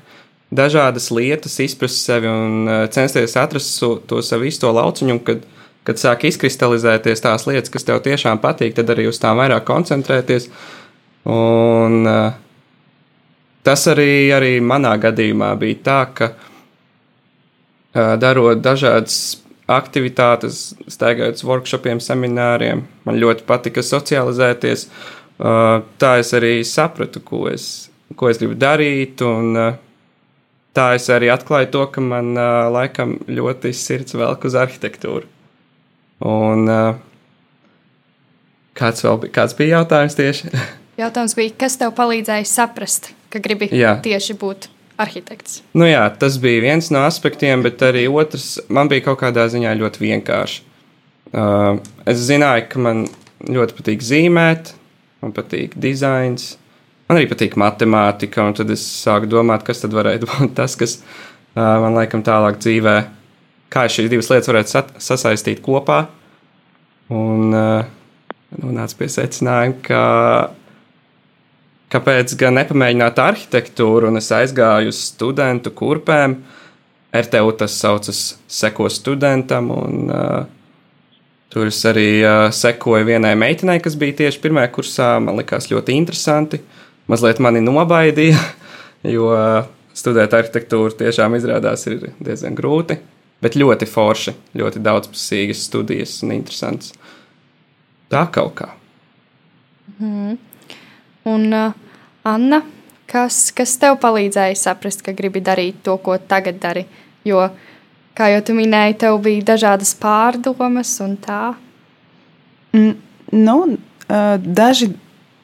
dažādas lietas, izprast sevi un uh, censties atrast to savu īsto lauciņu. Kad, kad sāk izkristalizēties tās lietas, kas tev tiešām patīk, tad arī uz tām vairāk koncentrēties. Un, uh, tas arī, arī manā gadījumā bija tā, ka uh, darot dažādas aktivitātes, staigājot uz workshopiem, semināriem, man ļoti patika socializēties. Tā es arī sapratu, ko es ko es gribu darīt. Un, uh, tā es arī atklāju to, ka man uh, laikam ļoti sirds velk uz arhitektūru. Un, uh, kāds, bija, kāds bija jautājums tieši? jautājums bija, kas tev palīdzēja saprast, ka gribi jā. tieši būt arhitekts? Nu jā, tas bija viens no aspektiem, bet arī otrs man bija kaut kādā ziņā ļoti vienkārši. Uh, es zināju, ka man ļoti patīk zīmēt, man patīk dizains, Man arī patīk matemātika, un tad es sāku domāt, kas tad varētu būt tas, kas uh, man laikam tālāk dzīvē kā šīs divas lietas varētu sasaistīt kopā. Un uh, nonāca pie secinājuma, ka kāpēc gan nepamēģināt arhitektūru, un es aizgāju uz studentu kurpēm. RTU tas saucas Seko studentam, un uh, tur es arī uh, sekoju vienai meitenei, kas bija tieši pirmajā kursā. Man likās ļoti interesanti. Mazliet mani nobaidīja, jo studēt arhitektūru tiešām izrādās ir diezgan grūti, bet ļoti forši, ļoti daudzpusīgas studijas un interesants. Tā kaut kā. Mm. Un, uh, Anna, kas, kas tev palīdzēja saprast, ka gribi darīt to, ko tagad dari? Jo, kā jau tu minēji, tev bija dažādas pārdomas un tā. Mm, nu, uh, daži,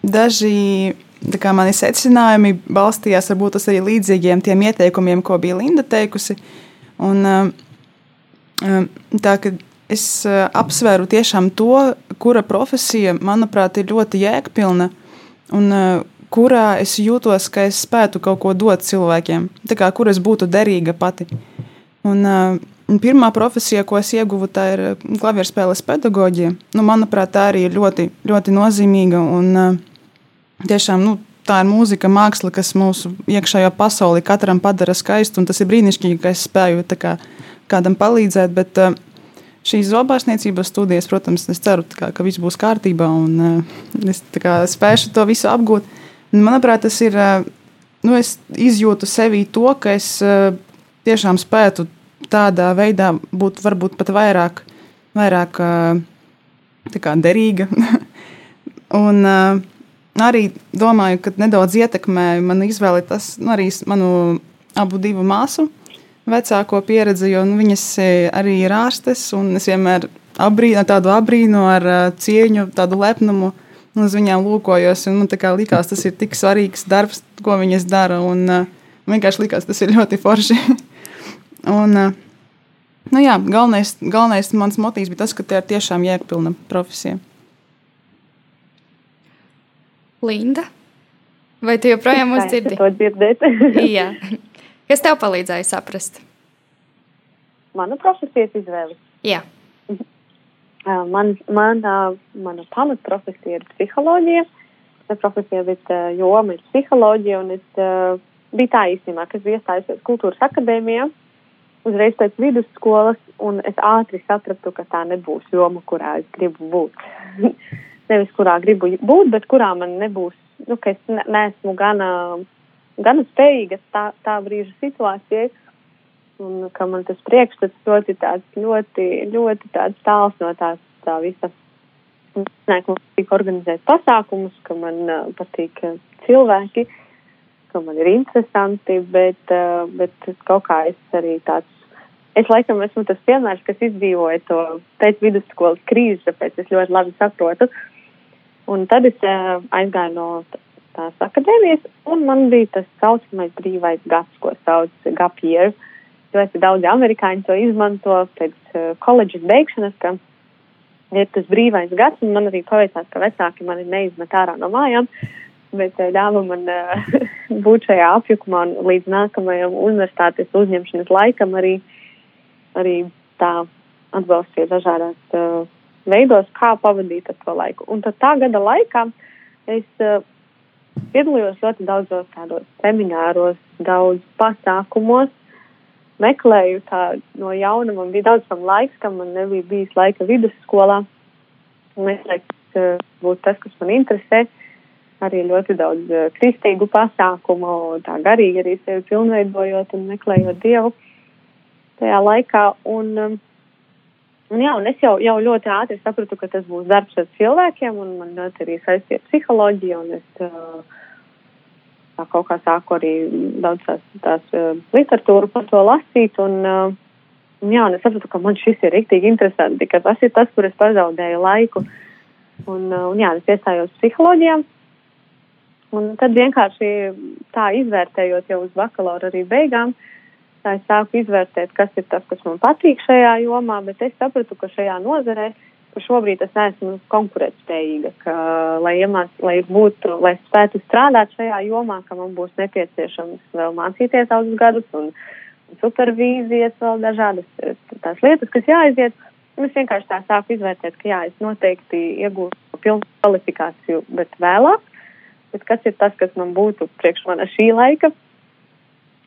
daži kā mani secinājumi balstījās varbūt arī līdzīgiem tiem ieteikumiem, ko bija Linda teikusi. Un, uh, tā, es uh, apsvēru tiešām to, kura profesija, manuprāt, ir ļoti jēgpilna un kurā es jūtos, ka es spētu kaut ko dot cilvēkiem, kā, kur es būtu derīga pati. Un, pirmā profesija, ko es ieguvu, tā ir klavierspēles pedagoģija. Nu, manuprāt, tā arī ir ļoti, ļoti nozīmīga. Un, uh, tiešām, nu, tā ir mūzika, māksla, kas mūsu iekšējā pasaulē katram padara skaistu. Tas ir brīnišķīgi, ka es spēju kā, kādam palīdzēt. Bet, uh, šīs zobārstniecības studijas, protams, es ceru, kā, ka viss būs kārtībā un uh, es kā, spēšu to visu apgūt. Manuprāt, tas ir. Nu, es izjūtu sevī to, ka es tiešām spētu tādā veidā būt varbūt pat vairāk, vairāk kā, derīga. un arī domāju, ka nedaudz ietekmēja manu izvēli tas nu, arī manu abu divu māsu vecāko pieredzi, jo nu, viņas arī ir ārstes, un es vienmēr abrīnu, tādu abrīnu ar cieņu, tādu lepnumu uz viņām lūkojos. Man likās, tas ir tik svarīgs darbs, ko viņas dara. Un, uh, vienkārši likās, tas ir ļoti forši. un, nu jā, galvenais, galvenais mans motīvs bija tas, ka tā ir tiešām jēgpilna profesija. Linda, vai tu joprojām mūs dzirdi? To dzirdēt. jā. Kas tev palīdzēja saprast? Mana profesijas izvēle. Jā. Man, mana, mana pamatprofesija ir psiholoģija. Profesija, bet uh, joma ir psiholoģija. Un es uh, biju tā īstenībā, kas bija iestājusies kultūras akadēmijā uzreiz pēc vidusskolas, un es ātri sapratu, ka tā nebūs joma, kurā es gribu būt. Nevis kurā gribu būt, bet kurā man nebūs, nu, ka es ne, neesmu gana, gana spējīga tā, tā brīža situācijai un ka man tas priekšstats ļoti tāds ļoti, ļoti tāds tāls no tās tā visa. Nē, ka man patīk organizēt pasākumus, ka man uh, patīk uh, cilvēki, ka man ir interesanti, bet, uh, bet kaut kā es arī tāds, es laikam esmu tas piemērs, kas izdzīvoja to pēc vidusskolas krīzes, tāpēc es ļoti labi saprotu. Un tad es uh, aizgāju no tās akadēmijas, un man bija tas saucamais brīvais gads, ko sauc gap year. Uh, ļoti daudzi amerikāņi to izmanto pēc uh, koledžas beigšanas, ka ir tas brīvais gads, un man arī paveicās, ka vecāki mani neizmet ārā no mājām, bet uh, ļāva man uh, būt šajā apjukumā un līdz nākamajam universitātes uzņemšanas laikam arī, arī tā atbalstīja dažādās uh, veidos, kā pavadīt to laiku. Un tad tā gada laikā es uh, piedalījos ļoti daudzos tādos semināros, daudz pasākumos, meklēju tā no jauna. Man bija daudz tam laiks, kam man nebija bijis laika vidusskolā. Meklēju, uh, būtu tas, kas man interesē. Arī ļoti daudz uh, kristīgu pasākumu, tā garīgi arī sevi pilnveidojot un meklējot Dievu tajā laikā. Un, um, un, jā, un es jau, jau ļoti ātri sapratu, ka tas būs darbs ar cilvēkiem, un man ļoti arī saistīja psiholoģija. Es, uh, tā kaut kā sāku arī daudz tās, tās uh, literatūru par to lasīt. Un, uh, jā, un es sapratu, ka man šis ir rīktīgi interesanti, ka tas ir tas, kur es pazaudēju laiku. Un, uh, un jā, es iestājos psiholoģijā. Un tad vienkārši tā izvērtējot jau uz bakalaura arī beigām, tā es sāku izvērtēt, kas ir tas, kas man patīk šajā jomā, bet es sapratu, ka šajā nozarē ka šobrīd es neesmu konkurētspējīga, ka, lai, iemāc, lai, būtu, lai spētu strādāt šajā jomā, ka man būs nepieciešams vēl mācīties daudzus gadus un, supervīzijas, vēl dažādas tās lietas, kas jāaiziet. Es vienkārši tā sāku izvērtēt, ka jā, es noteikti iegūstu pilnu kvalifikāciju, bet vēlāk. Bet kas ir tas, kas man būtu priekš mana šī laika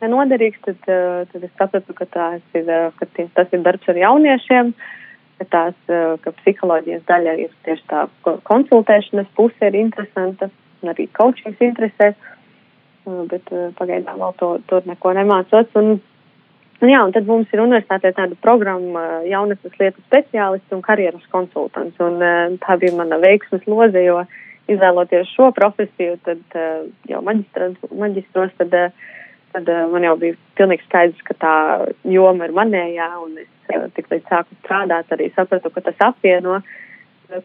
noderīgs, tad, eh, tad es sapratu, ka, ir, eh, ka tas ir darbs ar jauniešiem, ka, tās, ka psiholoģijas daļa ir tieši tā konsultēšanas puse ir interesanta, un arī coachings interesē, bet pagaidām vēl to, tur neko nemācot. Un, Un jā, un tad mums ir universitātē tāda programma jaunatnes lietu speciālists un karjeras konsultants. Un tā bija mana veiksmes loze, jo izvēloties šo profesiju, tad jau maģistros, tad, tad man jau bija pilnīgi skaidrs, ka tā joma ir manējā, un es tik līdz sāku strādāt, arī sapratu, ka tas apvieno,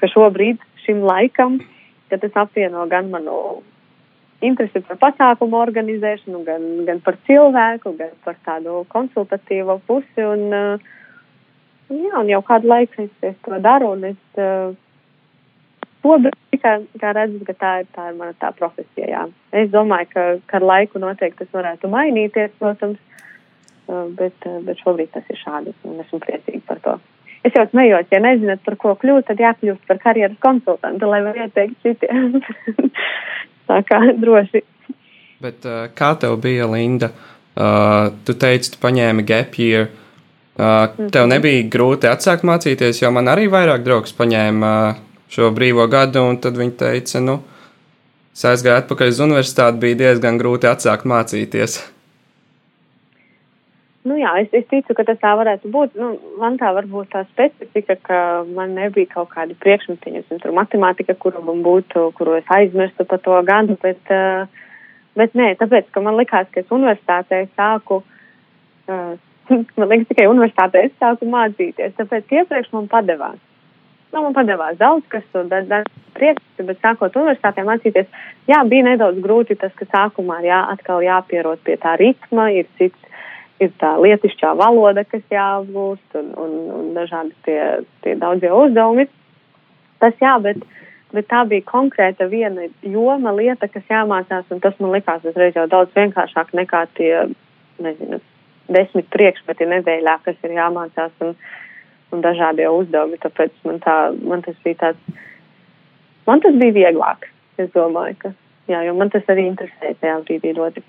ka šobrīd šim laikam, ka tas apvieno gan manu interesi par pasākumu organizēšanu, gan, gan par cilvēku, gan par tādu konsultatīvo pusi. Un, un, jā, un jau kādu laiku es, es to daru, un es uh, šobrīd kā, kā redzu, ka tā ir, tā ir mana tā profesija. Jā. Es domāju, ka, ar laiku noteikti tas varētu mainīties, protams, bet, bet šobrīd tas ir šādi, un esmu priecīga par to. Es jau smējos, ja nezināt, par ko kļūt, tad jākļūst par karjeras konsultantu, lai var ieteikt citiem. Tā kā droši. Bet kā tev bija, Linda? Uh, tu teici, tu paņēmi gap year. Uh, tev nebija grūti atsākt mācīties, jo man arī vairāk draugs paņēma uh, šo brīvo gadu, un tad viņi teica, nu, es aizgāju atpakaļ uz universitāti, bija diezgan grūti atsākt mācīties. Nu jā, es, es ticu, ka tas tā varētu būt. Nu, man tā varbūt tā specifika, ka man nebija kaut kādi priekšmeti, ja tur matemātika, kuru man būtu, kuru es aizmirstu par to gadu, bet, uh, bet nē, tāpēc, ka man likās, ka es universitātē sāku, uh, man liekas, tikai universitātē es sāku mācīties, tāpēc iepriekš man padevās. Nu, man padevās daudz, kas tur dar priekšstats, bet sākot universitātē mācīties, jā, bija nedaudz grūti tas, ka sākumā jā, atkal jāpierod pie tā ritma, ir cits ir tā lietišķā valoda, kas jāapgūst, un, un, un dažādi tie, tie daudzie uzdevumi. Tas jā, bet, bet tā bija konkrēta viena joma, lieta, kas jāmācās, un tas man likās uzreiz jau daudz vienkāršāk nekā tie, nezinu, desmit priekšmeti nedēļā, kas ir jāmācās, un, un dažādie uzdevumi. Tāpēc man, tā, man tas bija tāds, man tas bija vieglāk, es domāju, ka, jā, jo man tas arī interesē tajā brīdī ļoti.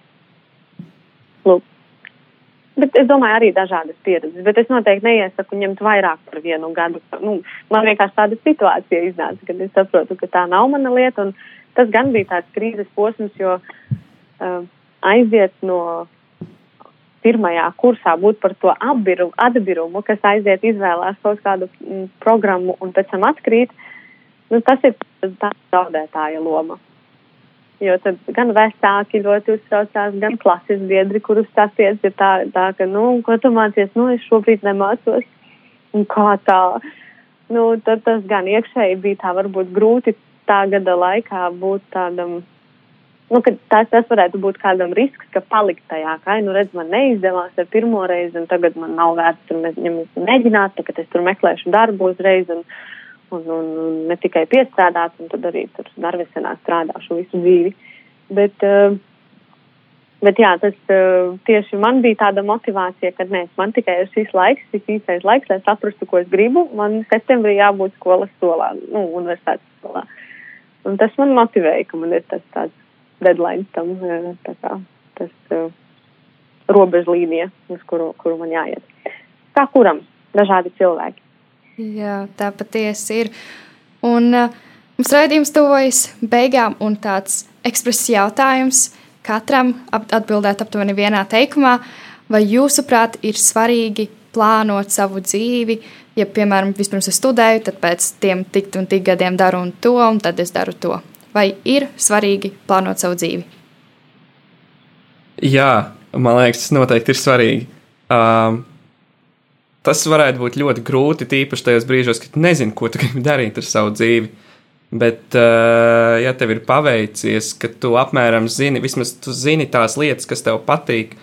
Lūk. Bet es domāju, arī dažādas pieredzes. Bet es noteikti neiesaku ņemt vairāk par vienu gadu. Nu, man vienkārši tāda situācija iznāca, kad es saprotu, ka tā nav mana lieta. Tas gan bija tāds krīzes posms, jo uh, aiziet no pirmajā kursā būt par to atbirumu, atbirumu kas aiziet izvēlās kaut kādu m, mm, programmu un pēc tam atkrīt, nu, tas ir tā zaudētāja loma. Jo tad gan vecāki ļoti uztraucās, gan klases biedri, kurus satiec, ir tā, tā ka, nu, ko tu mācies, nu, es šobrīd nemācos. Un kā tā, nu, tad tas gan iekšēji bija tā varbūt grūti tā gada laikā būt tādam, nu, tas, tas varētu būt kādam risks, ka palikt tajā, ka, nu, redz, man neizdevās ar pirmo reizi, un tagad man nav vērts tur mēģināt, tagad es tur meklēšu darbu uzreiz. Un, un, un, un ne tikai piestrādāt, un tad arī tur darvesenā strādāšu visu dzīvi. Bet, uh, bet jā, tas uh, tieši man bija tāda motivācija, ka nē, man tikai ir šis laiks, šis īstais laiks, lai saprastu, ko es gribu. Man septembrī jābūt skolas solā, nu, universitātes skolā. Un tas man motivēja, ka man ir tas tāds deadline tam, uh, tā kā tas uh, robežlīnija, uz kuru, kuru man jāiet. Kā kuram? Dažādi cilvēki. Jā, tā patiesi ir. Un uh, mums raidījums tuvojas beigām, un tāds ekspress jautājums katram atbildēt aptuveni vienā teikumā. Vai jūsuprāt ir svarīgi plānot savu dzīvi? Ja, piemēram, vispirms es studēju, tad pēc tiem tik un tik gadiem daru un to, un tad es daru to. Vai ir svarīgi plānot savu dzīvi? Jā, man liekas, tas noteikti ir svarīgi. Um, tas varētu būt ļoti grūti, tīpaši tajos brīžos, kad nezini, ko tu gribi darīt ar savu dzīvi. Bet, uh, ja tev ir paveicies, ka tu apmēram zini, vismaz tu zini tās lietas, kas tev patīk,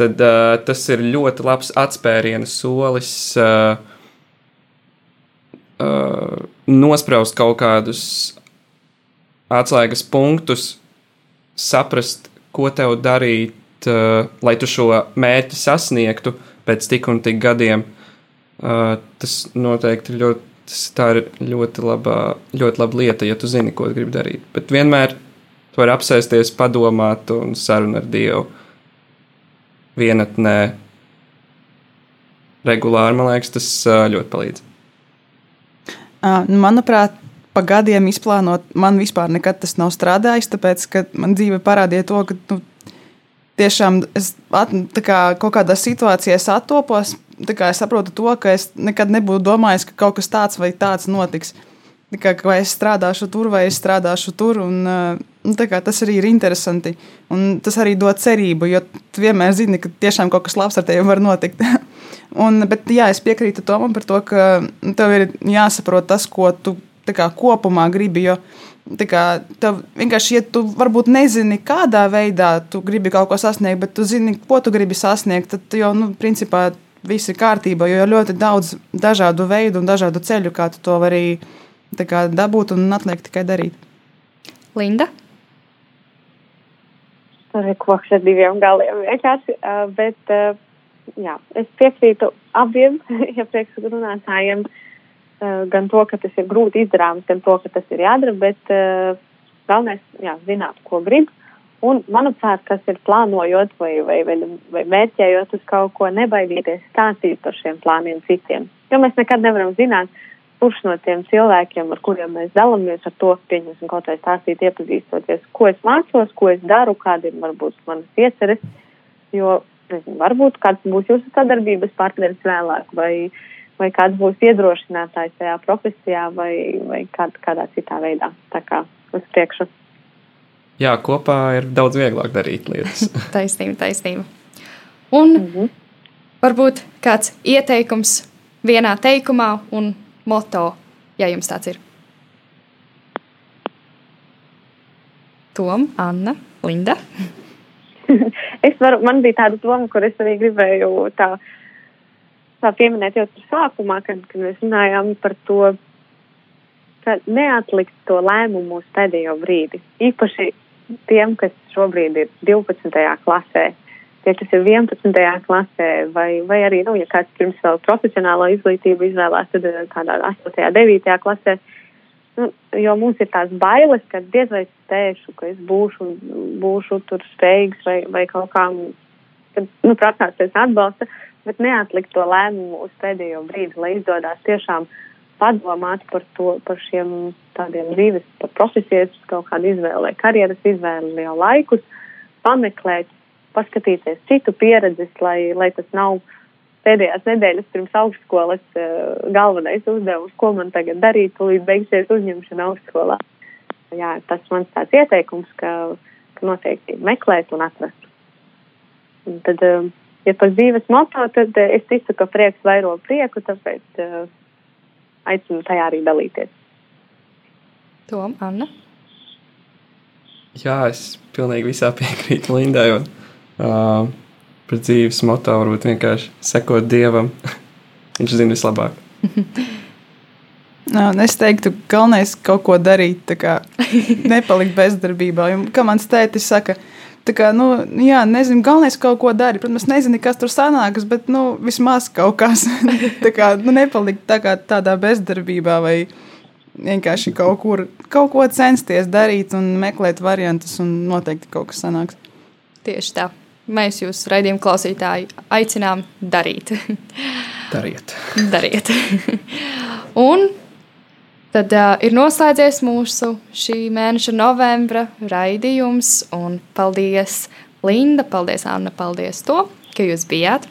tad uh, tas ir ļoti labs atspēriena solis. Uh, nospraust kaut kādus atslēgas punktus, saprast, ko tev darīt uh, lai tu šo mērķi sasniegtu pēc tik un tik gadiem, uh, tas noteikti ļoti, tas, ir ļoti laba, ļoti laba lieta, ja tu zini, ko gribi darīt. Bet vienmēr tu vari apsēsties, padomāt un sarunāt ar Dievu vienatnē. Regulāri, man liekas, tas uh, ļoti palīdz. Uh, manuprāt, pa gadiem izplānot, man vispār nekad tas nav strādājis, tāpēc, ka man dzīve parādīja to, ka nu, tiešām es at, kā, kaut kādā situācijā attopos, kā es saprotu to, ka es nekad nebūtu domājis, ka kaut kas tāds vai tāds notiks. Kā, vai es strādāšu tur, vai es strādāšu tur. Un, nu, kā, tas arī ir interesanti. Un tas arī dod cerību, jo tu vienmēr zini, ka tiešām kaut kas labs ar tevi var notikt. un, bet jā, es piekrītu Tomam par to, ka tev ir jāsaprot tas, ko tu kā, kopumā gribi. Jo kā, tev vienkārši, ja tu varbūt nezini, kādā veidā tu gribi kaut ko sasniegt, bet tu zini, ko tu gribi sasniegt, tad jau, nu, principā, viss ir kārtībā, jo ir ļoti daudz dažādu veidu un dažādu ceļu, kā tu to vari kā, dabūt un atliek tikai darīt. Linda? Tur ir koks ar diviem galiem vienkārši, bet jā, es piekrītu abiem iepriekš runātājiem. Ja Eh, gan to, ka tas ir grūti izdarāms, gan to, ka tas ir jādara, bet uh, galvenais jā, zināt, ko grib. Un, manuprāt, kas ir plānojot vai, vai, vai, vai mērķējot uz kaut ko, nebaidīties stāstīt par šiem plāniem citiem. Jo mēs nekad nevaram zināt, kurš no tiem cilvēkiem, ar kuriem mēs dalāmies, ar to pieņemsim kaut vai stāstīt, iepazīstoties, ko es mācos, ko es daru, kādi ir varbūt manas ieceres. Jo, nezinu, varbūt kāds būs jūsu sadarbības partneris vēlāk vai uh, vai kāds būs iedrošinātājs tajā profesijā vai, vai kād, kādā citā veidā. Tā kā uz priekšu. Jā, kopā ir daudz vieglāk darīt lietas. taisnība, taisnība. Un mm -hmm. varbūt kāds ieteikums vienā teikumā un moto, ja jums tāds ir. Tom, Anna, Linda. es varu, man bija tāda doma, kur es arī gribēju tā uh, tā pieminēt jau sākumā, kad, kad mēs runājām par to, ka neatlikt to lēmumu uz pēdējo brīdi. Īpaši tiem, kas šobrīd ir 12. klasē, tie, kas ir 11. klasē, vai, vai arī, nu, ja kāds pirms vēl profesionālo izglītību izvēlās, tad eh, kādā 8. 9. klasē. Nu, jo mums ir tās bailes, ka diez vai spēšu, ka es būšu, būšu tur spējīgs vai, vai kaut kā, kad, nu, prātās pēc atbalsta. Bet neatlikt to lēmumu uz pēdējo brīdi, lai izdodas tiešām padomāt par, to, par šiem tādiem dzīves, par profesijas, kaut kādu izvēli, karjeras izvēli jau laikus, pameklēt, paskatīties citu pieredzes, lai, lai tas nav pēdējās nedēļas pirms augstskolas uh, galvenais uzdevums, ko man tagad darīt, līdz beigsies uzņemšana augstskolā. Jā, tas mans tāds ieteikums, ka, ka noteikti meklēt un atrast. Un tad, uh, ja par dzīves moto, tad eh, es ticu, ka prieks vairo prieku, tāpēc uh, aicinu tajā arī dalīties. Tom, Anna? Jā, es pilnīgi visā piekrītu Lindai. Un, uh, par dzīves moto varbūt vienkārši sekot Dievam. Viņš zina vislabāk. Nā, es teiktu, ka galvenais ir kaut ko darīt, kā nepalikt bezdarbībā. Jo, kā mans tētis saka, uh, Tā kā, nu, jā, nezinu, galvenais kaut ko darīt. Protams, nezinu, kas tur sanāks, bet, nu, vismaz kaut kas. tā kā, nu, nepalikt tā kā tādā bezdarbībā vai vienkārši kaut kur, kaut ko censties darīt un meklēt variantus un noteikti kaut kas sanāks. Tieši tā. Mēs jūs, raidījuma klausītāji, aicinām darīt. Dariet. Dariet. un Tad uh, ir noslēdzies mūsu šī mēneša novembra raidījums. Paldies, Linda, paldies, Anna, paldies to, ka jūs bijāt.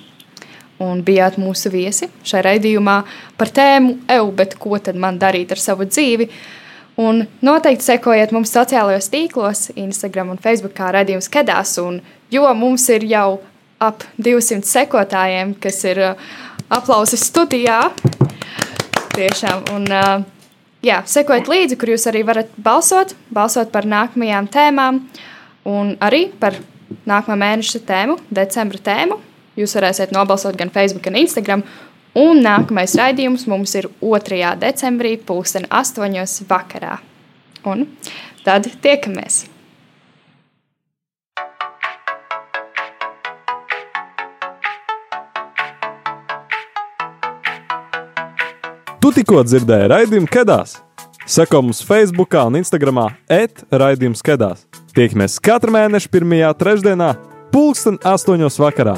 Un bijāt mūsu viesi šajā raidījumā par tēmu, EU, bet ko tad man darīt ar savu dzīvi? Un noteikti sekojiet mums sociālajos tīklos, Instagram un Facebook, kā raidījums Kedās. Un, jo mums ir jau ap 200 sekotājiem, kas ir uh, aplausi studijā. Tiešām. Un, uh, jā, sekojiet līdzi, kur jūs arī varat balsot, balsot par nākamajām tēmām un arī par nākamā mēneša tēmu, decembra tēmu. Jūs varēsiet nobalsot gan Facebook, gan Instagram. Un nākamais raidījums mums ir 2. decembrī, 2008. vakarā. Un tad tiekamies! Tu tikko dzirdēji raidījumu Kedās. Seko mums Facebook un Instagram etraidījums Kedās. Tiekamies katru mēnešu pirmajā trešdienā, pulksten astoņos vakarā.